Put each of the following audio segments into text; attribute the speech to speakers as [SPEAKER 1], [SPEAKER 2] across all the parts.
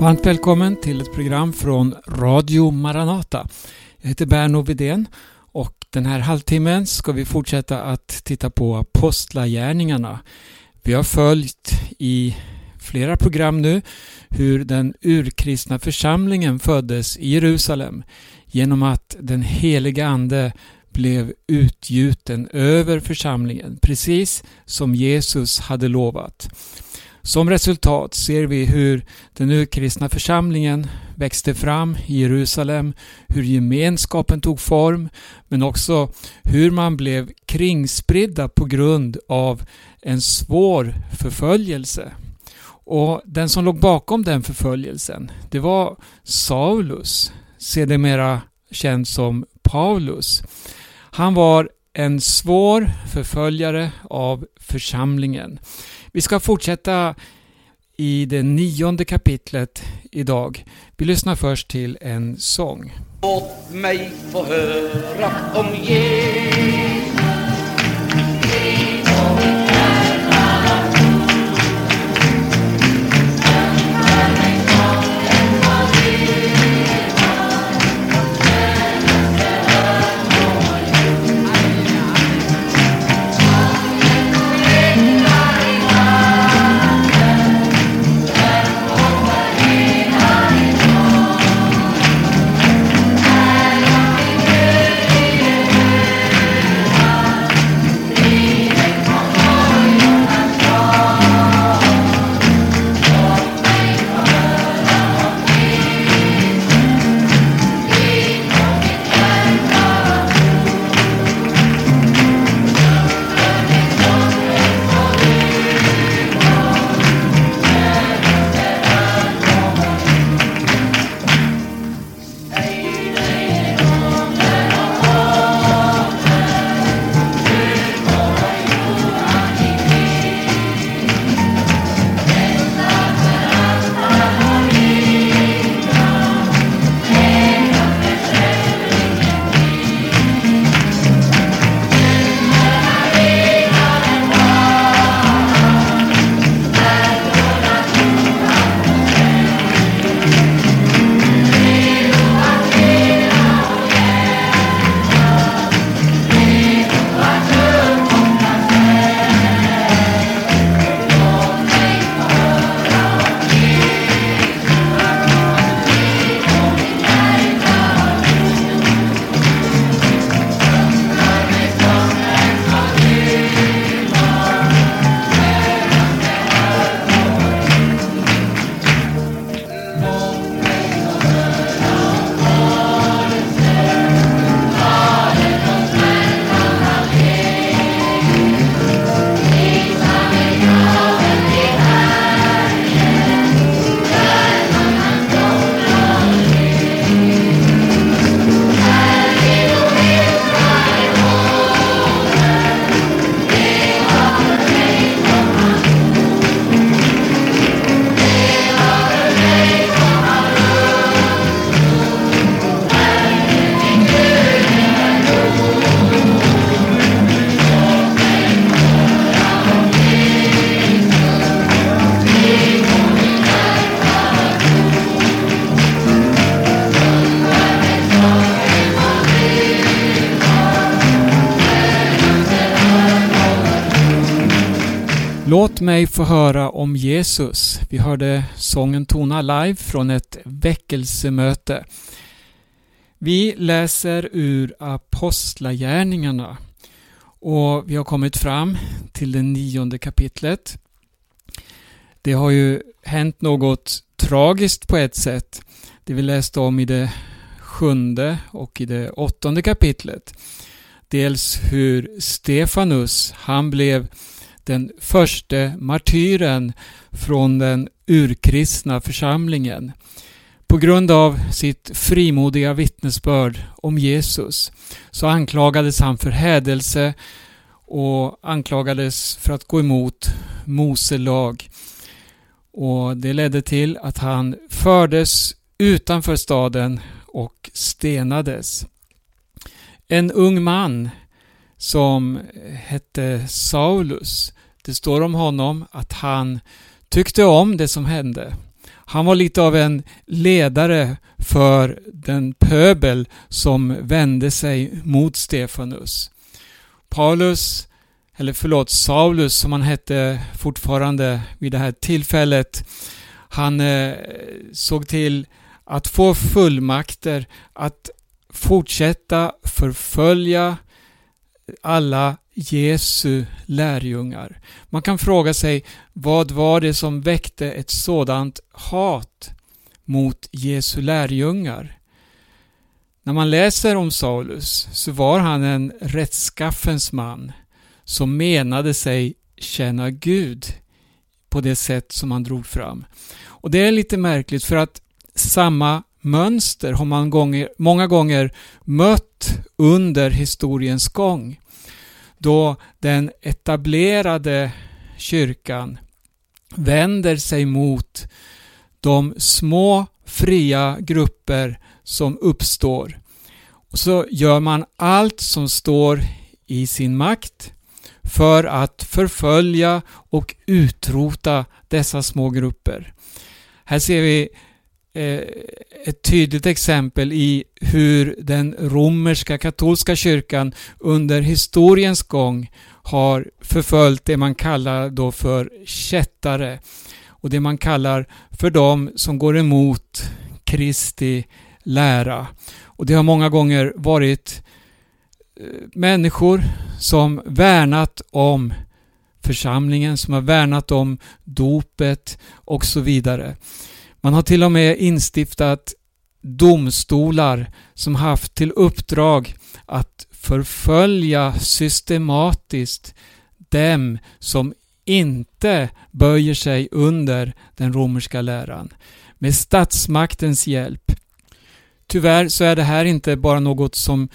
[SPEAKER 1] Varmt välkommen till ett program från Radio Maranata. Jag heter Berno Vidén och den här halvtimmen ska vi fortsätta att titta på Apostlagärningarna. Vi har följt i flera program nu hur den urkristna församlingen föddes i Jerusalem genom att den heliga Ande blev utgjuten över församlingen precis som Jesus hade lovat. Som resultat ser vi hur den urkristna församlingen växte fram i Jerusalem, hur gemenskapen tog form, men också hur man blev kringspridda på grund av en svår förföljelse. Och Den som låg bakom den förföljelsen, det var Saulus, sedermera känd som Paulus. Han var en svår förföljare av församlingen. Vi ska fortsätta i det nionde kapitlet idag. Vi lyssnar först till en sång.
[SPEAKER 2] Låt mig få höra om Jesus
[SPEAKER 1] Låt mig få höra om Jesus. Vi hörde sången tona live från ett väckelsemöte. Vi läser ur Apostlagärningarna och vi har kommit fram till det nionde kapitlet. Det har ju hänt något tragiskt på ett sätt. Det vi läste om i det sjunde och i det åttonde kapitlet. Dels hur Stefanus, han blev den första martyren från den urkristna församlingen. På grund av sitt frimodiga vittnesbörd om Jesus så anklagades han för hädelse och anklagades för att gå emot Mose lag. Och Det ledde till att han fördes utanför staden och stenades. En ung man som hette Saulus det står om honom att han tyckte om det som hände. Han var lite av en ledare för den pöbel som vände sig mot Stefanus. Paulus, eller förlåt, Saulus som han hette fortfarande vid det här tillfället, han eh, såg till att få fullmakter att fortsätta förfölja alla Jesu lärjungar. Man kan fråga sig vad var det som väckte ett sådant hat mot Jesu lärjungar? När man läser om Saulus så var han en rättskaffens man som menade sig känna Gud på det sätt som han drog fram. Och det är lite märkligt för att samma mönster har man gånger, många gånger mött under historiens gång. Då den etablerade kyrkan vänder sig mot de små fria grupper som uppstår. Och så gör man allt som står i sin makt för att förfölja och utrota dessa små grupper. Här ser vi Eh, ett tydligt exempel i hur den romerska katolska kyrkan under historiens gång har förföljt det man kallar då för kättare och det man kallar för de som går emot Kristi lära. Och det har många gånger varit eh, människor som värnat om församlingen, som har värnat om dopet och så vidare. Man har till och med instiftat domstolar som haft till uppdrag att förfölja systematiskt dem som inte böjer sig under den romerska läran med statsmaktens hjälp. Tyvärr så är det här inte bara något som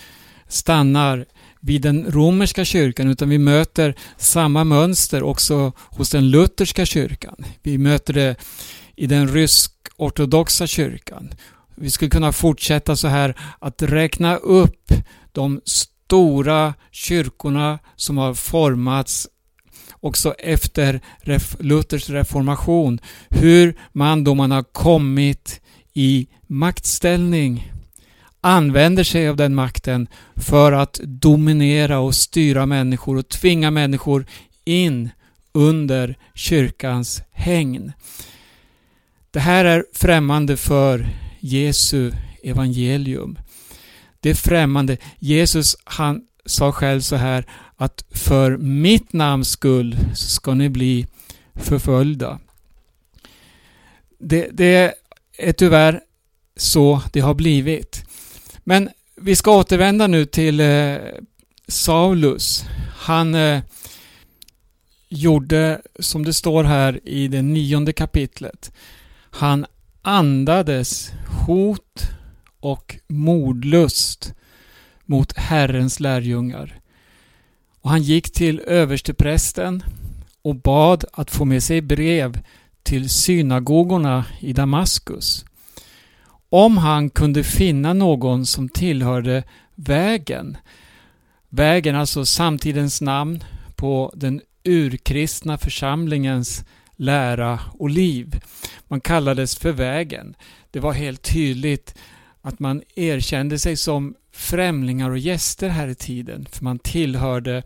[SPEAKER 1] stannar vid den romerska kyrkan utan vi möter samma mönster också hos den lutherska kyrkan. Vi möter det i den ryska ortodoxa kyrkan. Vi skulle kunna fortsätta så här att räkna upp de stora kyrkorna som har formats också efter Luthers reformation. Hur man då man har kommit i maktställning använder sig av den makten för att dominera och styra människor och tvinga människor in under kyrkans hägn. Det här är främmande för Jesu evangelium. Det är främmande. Jesus han sa själv så här att för mitt namns skull ska ni bli förföljda. Det, det är tyvärr så det har blivit. Men vi ska återvända nu till eh, Saulus. Han eh, gjorde, som det står här i det nionde kapitlet, han andades hot och mordlust mot Herrens lärjungar. Och han gick till översteprästen och bad att få med sig brev till synagogorna i Damaskus. Om han kunde finna någon som tillhörde vägen. Vägen, alltså samtidens namn på den urkristna församlingens lära och liv. Man kallades för vägen. Det var helt tydligt att man erkände sig som främlingar och gäster här i tiden, för man tillhörde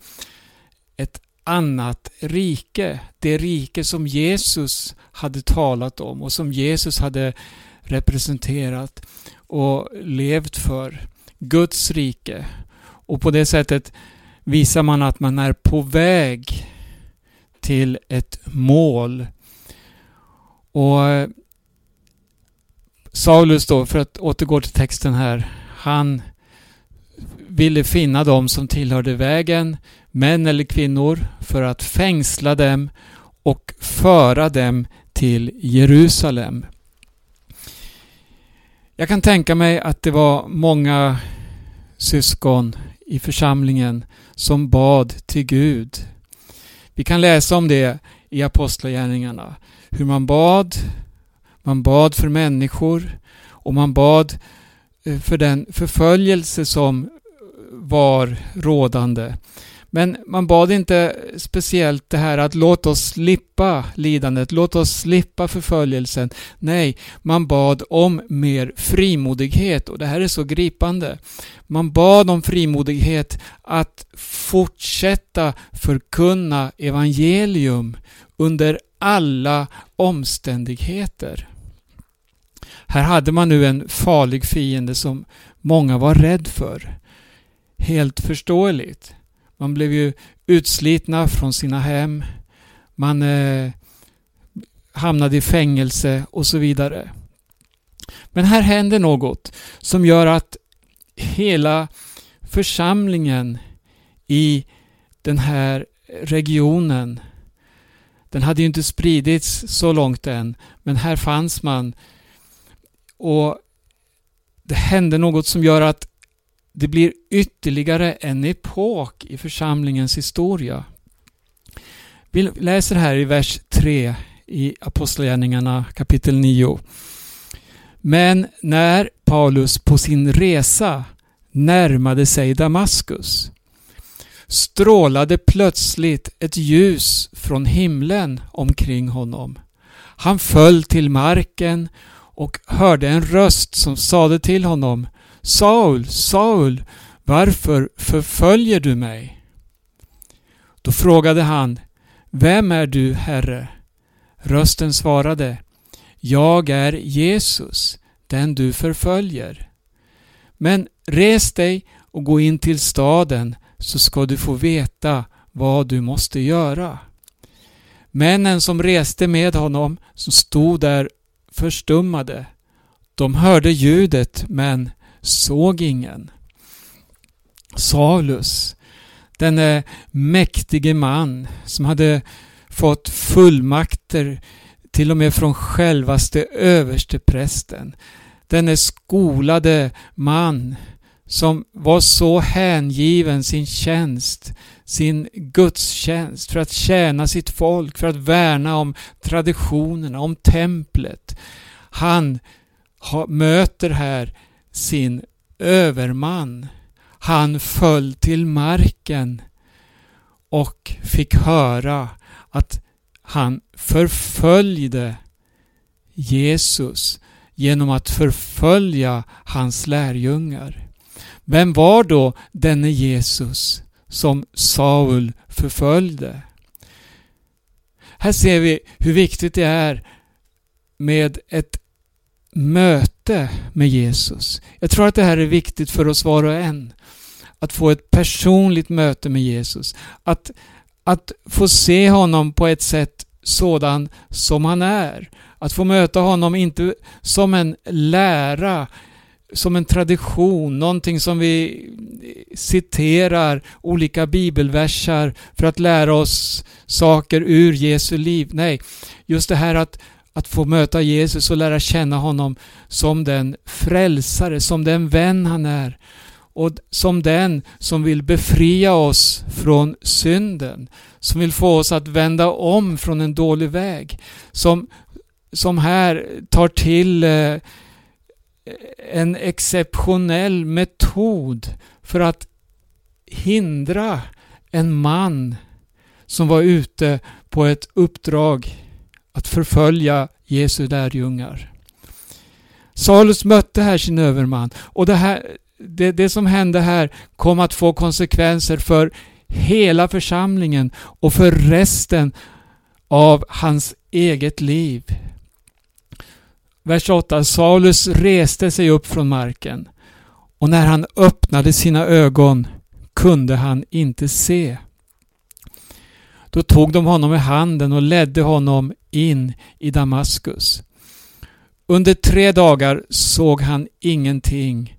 [SPEAKER 1] ett annat rike. Det rike som Jesus hade talat om och som Jesus hade representerat och levt för. Guds rike. Och på det sättet visar man att man är på väg till ett mål. Och eh, Saulus då, för att återgå till texten här, han ville finna dem som tillhörde vägen, män eller kvinnor, för att fängsla dem och föra dem till Jerusalem. Jag kan tänka mig att det var många syskon i församlingen som bad till Gud. Vi kan läsa om det i Apostlagärningarna. Hur man bad, man bad för människor och man bad eh, för den förföljelse som var rådande. Men man bad inte speciellt det här att låt oss slippa lidandet, låt oss slippa förföljelsen. Nej, man bad om mer frimodighet och det här är så gripande. Man bad om frimodighet att fortsätta förkunna evangelium under alla omständigheter. Här hade man nu en farlig fiende som många var rädd för. Helt förståeligt. Man blev ju utslitna från sina hem. Man eh, hamnade i fängelse och så vidare. Men här händer något som gör att hela församlingen i den här regionen den hade ju inte spridits så långt än, men här fanns man. Och det hände något som gör att det blir ytterligare en epok i församlingens historia. Vi läser här i vers 3 i Apostlagärningarna kapitel 9. Men när Paulus på sin resa närmade sig Damaskus strålade plötsligt ett ljus från himlen omkring honom. Han föll till marken och hörde en röst som sade till honom Saul, Saul, varför förföljer du mig? Då frågade han Vem är du, Herre? Rösten svarade Jag är Jesus, den du förföljer. Men res dig och gå in till staden så ska du få veta vad du måste göra. Männen som reste med honom, som stod där förstummade, de hörde ljudet men såg ingen. Saulus, denne mäktige man som hade fått fullmakter till och med från självaste översteprästen. Denne skolade man som var så hängiven sin tjänst, sin gudstjänst, för att tjäna sitt folk, för att värna om traditionerna, om templet. Han möter här sin överman. Han föll till marken och fick höra att han förföljde Jesus genom att förfölja hans lärjungar. Vem var då denne Jesus som Saul förföljde? Här ser vi hur viktigt det är med ett möte med Jesus. Jag tror att det här är viktigt för oss var och en. Att få ett personligt möte med Jesus. Att, att få se honom på ett sätt sådan som han är. Att få möta honom inte som en lära, som en tradition, någonting som vi citerar olika bibelversar för att lära oss saker ur Jesu liv. Nej, just det här att att få möta Jesus och lära känna honom som den frälsare, som den vän han är. Och som den som vill befria oss från synden, som vill få oss att vända om från en dålig väg, som, som här tar till eh, en exceptionell metod för att hindra en man som var ute på ett uppdrag att förfölja Jesu lärjungar. Salus mötte här sin överman och det, här, det, det som hände här kom att få konsekvenser för hela församlingen och för resten av hans eget liv. Vers 8. Salus reste sig upp från marken och när han öppnade sina ögon kunde han inte se. Då tog de honom i handen och ledde honom in i Damaskus. Under tre dagar såg han ingenting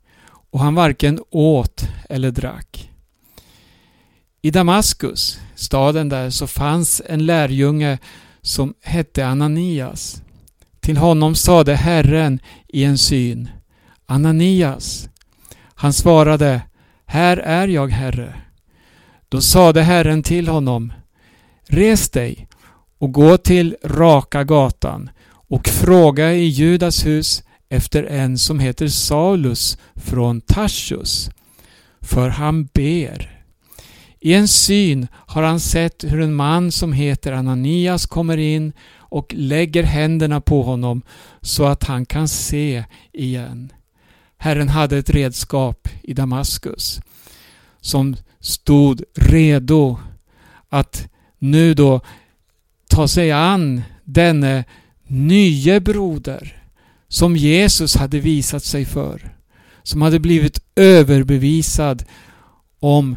[SPEAKER 1] och han varken åt eller drack. I Damaskus, staden där, så fanns en lärjunge som hette Ananias. Till honom sade Herren i en syn Ananias. Han svarade Här är jag, Herre. Då sade Herren till honom Res dig och gå till Raka gatan och fråga i Judas hus efter en som heter Saulus från Tarsus. För han ber. I en syn har han sett hur en man som heter Ananias kommer in och lägger händerna på honom så att han kan se igen. Herren hade ett redskap i Damaskus som stod redo att nu då ta sig an denne nye broder som Jesus hade visat sig för. Som hade blivit överbevisad om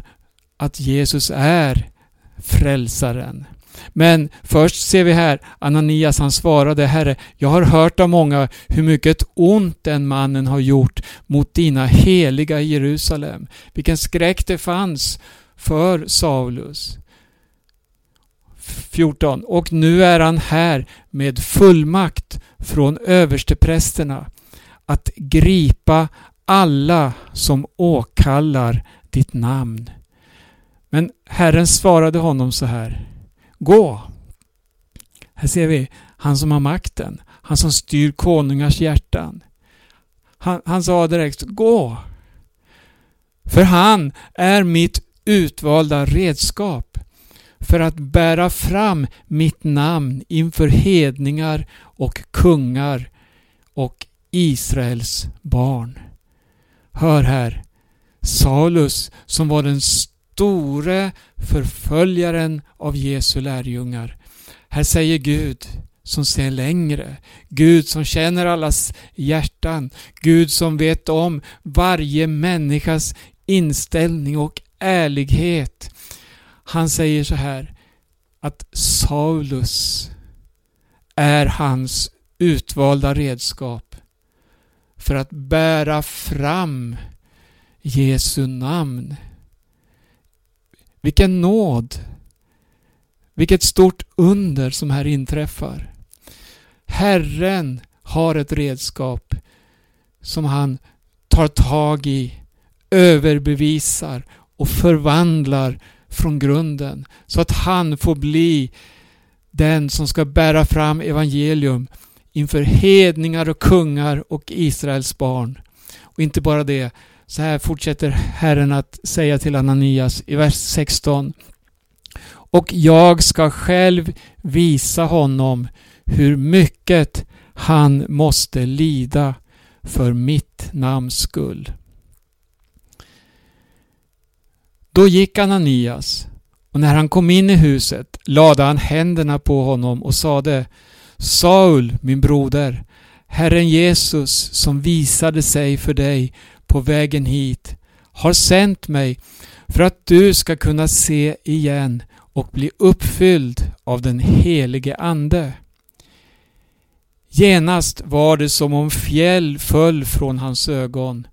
[SPEAKER 1] att Jesus är frälsaren. Men först ser vi här Ananias han svarade Herre, jag har hört av många hur mycket ont den mannen har gjort mot dina heliga i Jerusalem. Vilken skräck det fanns för Saulus. 14. Och nu är han här med fullmakt från översteprästerna att gripa alla som åkallar ditt namn. Men Herren svarade honom så här. Gå! Här ser vi han som har makten, han som styr konungars hjärtan. Han, han sa direkt, gå! För han är mitt utvalda redskap för att bära fram mitt namn inför hedningar och kungar och Israels barn. Hör här, Salus som var den store förföljaren av Jesu lärjungar. Här säger Gud som ser längre. Gud som känner allas hjärtan. Gud som vet om varje människas inställning och ärlighet. Han säger så här att Saulus är hans utvalda redskap för att bära fram Jesu namn. Vilken nåd! Vilket stort under som här inträffar. Herren har ett redskap som han tar tag i, överbevisar och förvandlar från grunden så att han får bli den som ska bära fram evangelium inför hedningar och kungar och Israels barn. Och inte bara det, så här fortsätter Herren att säga till Ananias i vers 16. Och jag ska själv visa honom hur mycket han måste lida för mitt namns skull. Då gick Ananias och när han kom in i huset lade han händerna på honom och sade Saul, min broder, Herren Jesus som visade sig för dig på vägen hit har sänt mig för att du ska kunna se igen och bli uppfylld av den helige Ande. Genast var det som om fjäll föll från hans ögon.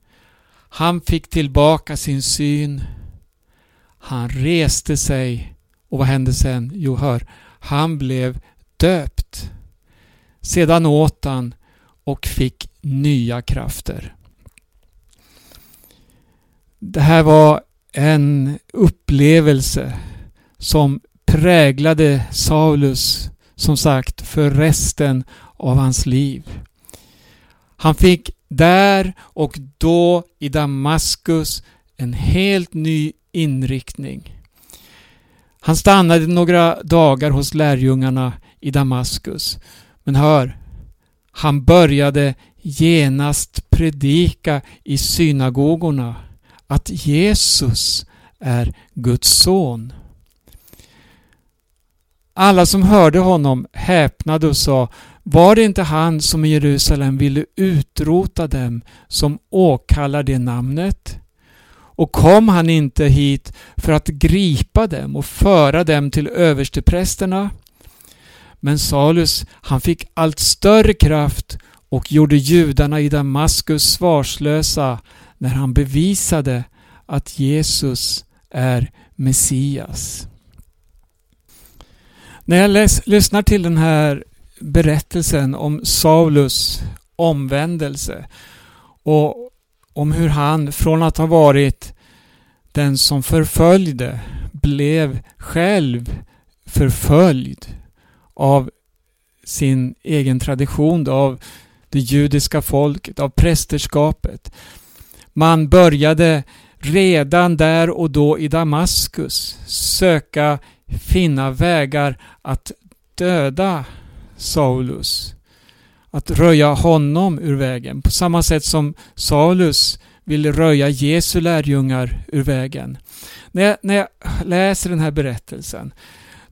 [SPEAKER 1] Han fick tillbaka sin syn. Han reste sig och vad hände sen? Jo, hör, han blev döpt. Sedan åt han och fick nya krafter. Det här var en upplevelse som präglade Saulus som sagt för resten av hans liv. Han fick där och då i Damaskus en helt ny inriktning. Han stannade några dagar hos lärjungarna i Damaskus. Men hör, han började genast predika i synagogorna att Jesus är Guds son. Alla som hörde honom häpnade och sa Var det inte han som i Jerusalem ville utrota dem som åkallar det namnet? Och kom han inte hit för att gripa dem och föra dem till översteprästerna? Men Salus, han fick allt större kraft och gjorde judarna i Damaskus svarslösa när han bevisade att Jesus är Messias. När jag läs, lyssnar till den här berättelsen om Saulus omvändelse och om hur han från att ha varit den som förföljde blev själv förföljd av sin egen tradition, av det judiska folket, av prästerskapet. Man började redan där och då i Damaskus söka finna vägar att döda Saulus. Att röja honom ur vägen på samma sätt som Saulus ville röja Jesu lärjungar ur vägen. När jag, när jag läser den här berättelsen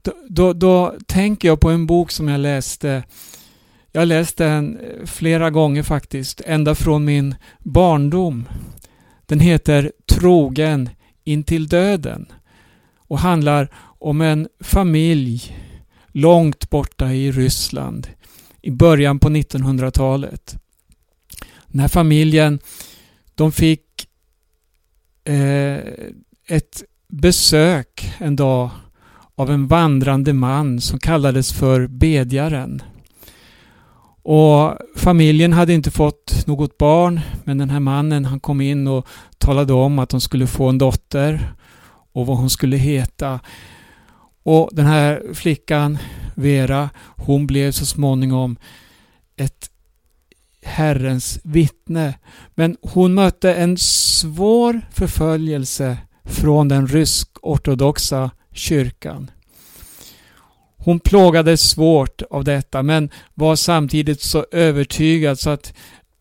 [SPEAKER 1] då, då, då, tänker jag på en bok som jag läste jag läste den eh, flera gånger faktiskt, ända från min barndom. Den heter Trogen intill döden och handlar om en familj långt borta i Ryssland i början på 1900-talet. Den här familjen de fick eh, ett besök en dag av en vandrande man som kallades för bedjaren. Och familjen hade inte fått något barn men den här mannen han kom in och talade om att de skulle få en dotter och vad hon skulle heta. Och den här flickan, Vera, hon blev så småningom ett Herrens vittne. Men hon mötte en svår förföljelse från den rysk-ortodoxa kyrkan. Hon plågades svårt av detta men var samtidigt så övertygad så att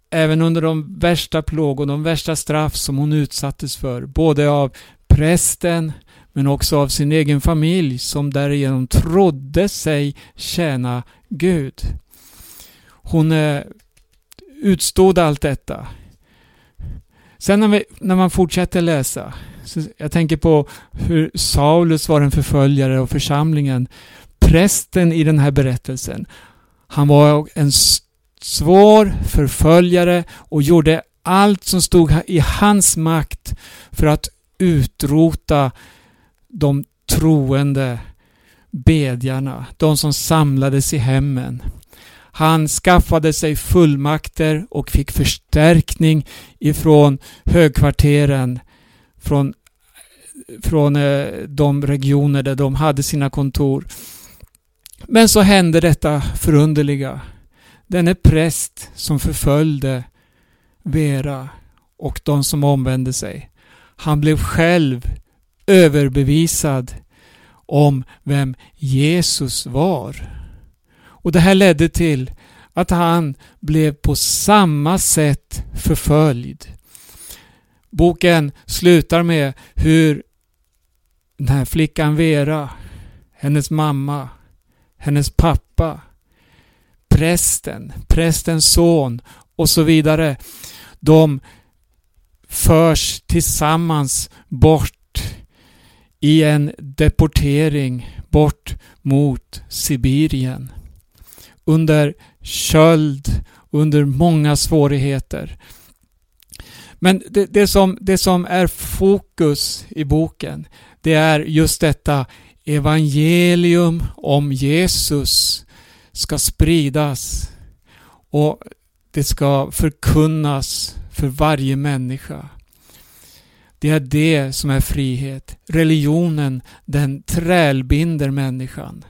[SPEAKER 1] även under de värsta plågor, de värsta straff som hon utsattes för, både av prästen men också av sin egen familj som därigenom trodde sig tjäna Gud. Hon eh, utstod allt detta. Sen när, vi, när man fortsätter läsa, jag tänker på hur Saulus var en förföljare av församlingen. Prästen i den här berättelsen, han var en svår förföljare och gjorde allt som stod i hans makt för att utrota de troende bedjarna, de som samlades i hemmen. Han skaffade sig fullmakter och fick förstärkning ifrån högkvarteren, från, från eh, de regioner där de hade sina kontor. Men så hände detta förunderliga. Denne präst som förföljde Vera och de som omvände sig. Han blev själv överbevisad om vem Jesus var. Och det här ledde till att han blev på samma sätt förföljd. Boken slutar med hur den här flickan Vera, hennes mamma, hennes pappa, prästen, prästens son och så vidare. De förs tillsammans bort i en deportering bort mot Sibirien under köld, under många svårigheter. Men det, det, som, det som är fokus i boken, det är just detta evangelium om Jesus ska spridas och det ska förkunnas för varje människa. Det är det som är frihet. Religionen, den trälbinder människan.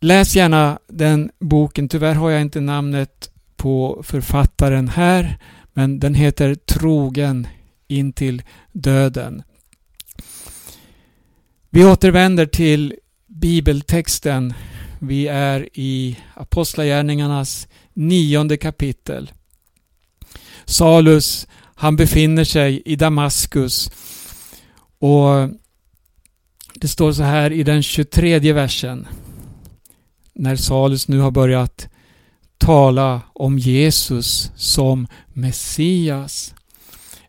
[SPEAKER 1] Läs gärna den boken. Tyvärr har jag inte namnet på författaren här, men den heter Trogen intill döden. Vi återvänder till bibeltexten. Vi är i Apostlagärningarnas nionde kapitel. Salus, han befinner sig i Damaskus och det står så här i den 23 versen när Salus nu har börjat tala om Jesus som Messias.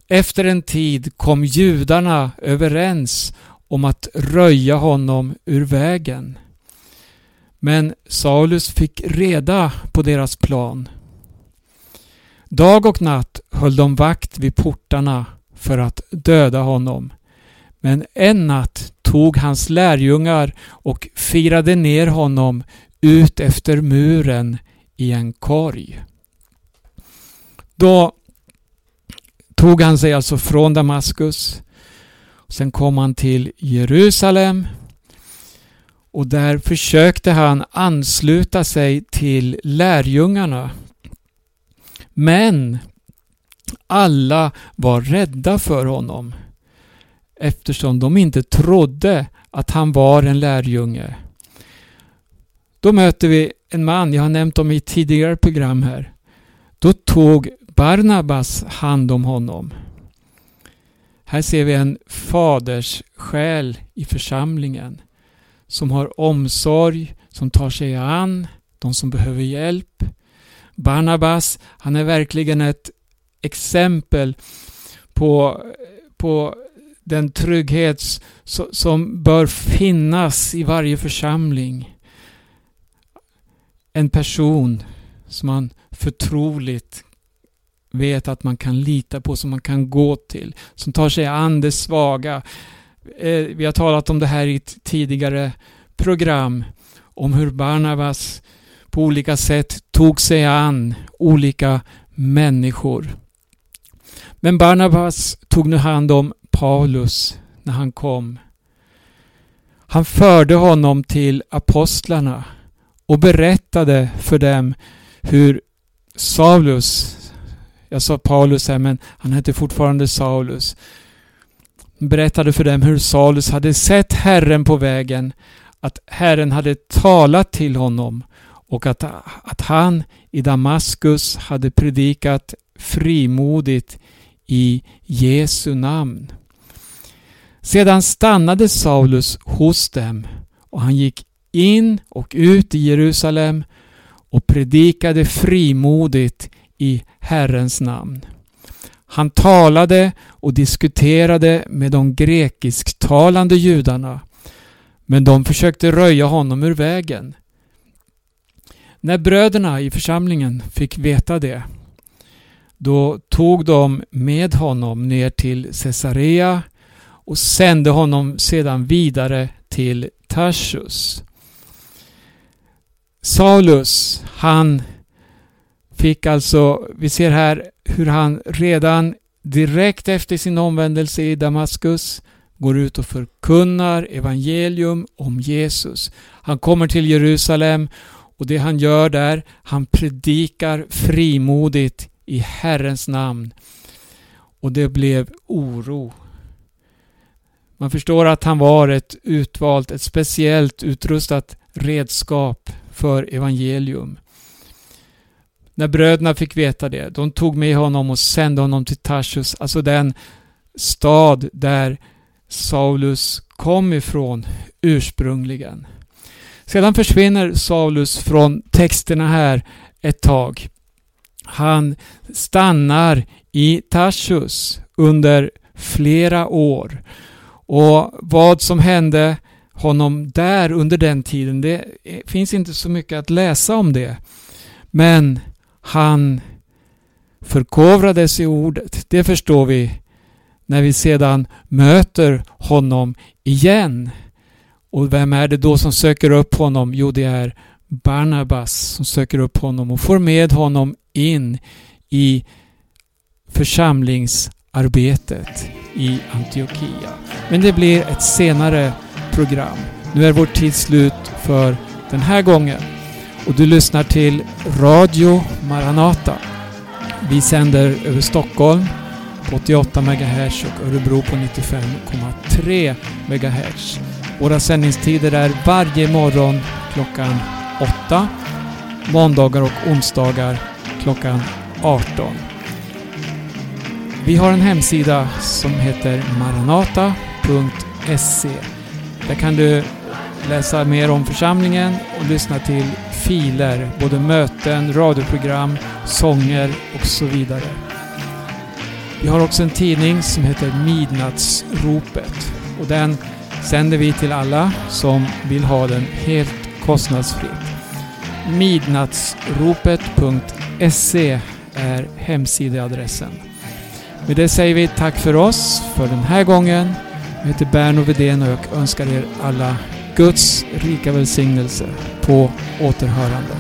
[SPEAKER 1] Efter en tid kom judarna överens om att röja honom ur vägen. Men Saulus fick reda på deras plan. Dag och natt höll de vakt vid portarna för att döda honom. Men en natt tog hans lärjungar och firade ner honom ut efter muren i en korg. Då tog han sig alltså från Damaskus. Sen kom han till Jerusalem och där försökte han ansluta sig till lärjungarna. Men Alla var rädda för honom eftersom de inte trodde att han var en lärjunge. Då möter vi en man, jag har nämnt om i tidigare program här. Då tog Barnabas hand om honom. Här ser vi en faders själ i församlingen som har omsorg, som tar sig an de som behöver hjälp. Barnabas, han är verkligen ett exempel på, på den trygghet som bör finnas i varje församling. En person som man förtroligt vet att man kan lita på, som man kan gå till, som tar sig an det svaga. Eh, vi har talat om det här i ett tidigare program, om hur Barnabas på olika sätt tog sig an olika människor. Men Barnabas tog nu hand om Paulus när han kom. Han förde honom till apostlarna och berättade för dem hur Saulus, jag sa Paulus här men han hette fortfarande Saulus, berättade för dem hur Saulus hade sett Herren på vägen, att Herren hade talat till honom och att, att han i Damaskus hade predikat frimodigt i Jesu namn. Sedan stannade Saulus hos dem och han gick in och ut i Jerusalem och predikade frimodigt i Herrens namn. Han talade och diskuterade med de grekisktalande judarna men de försökte röja honom ur vägen. När bröderna i församlingen fick veta det då tog de med honom ner till Caesarea och sände honom sedan vidare till Tarsus. Saulus, han fick alltså, vi ser här hur han redan direkt efter sin omvändelse i Damaskus går ut och förkunnar evangelium om Jesus. Han kommer till Jerusalem och det han gör där, han predikar frimodigt i Herrens namn. Och det blev oro. Man förstår att han var ett utvalt, ett speciellt utrustat redskap för evangelium. När bröderna fick veta det, de tog med honom och sände honom till Tarsus, alltså den stad där Saulus kom ifrån ursprungligen. Sedan försvinner Saulus från texterna här ett tag. Han stannar i Tarsus under flera år. Och vad som hände honom där under den tiden, det finns inte så mycket att läsa om det. Men han förkovrades i ordet. Det förstår vi när vi sedan möter honom igen. Och vem är det då som söker upp honom? Jo, det är Barnabas som söker upp honom och får med honom in i församlingsarbetet i Antiochia. Men det blir ett senare program. Nu är vår tid slut för den här gången och du lyssnar till Radio Maranata. Vi sänder över Stockholm på 88 MHz och Örebro på 95,3 MHz. Våra sändningstider är varje morgon klockan 8, måndagar och onsdagar klockan 18. Vi har en hemsida som heter maranata.se. Där kan du läsa mer om församlingen och lyssna till filer, både möten, radioprogram, sånger och så vidare. Vi har också en tidning som heter Midnattsropet och den sänder vi till alla som vill ha den helt kostnadsfritt. Midnattsropet.se är hemsideadressen. Med det säger vi tack för oss för den här gången. Jag heter Berno Vedén och jag önskar er alla Guds rika välsignelse på återhörande.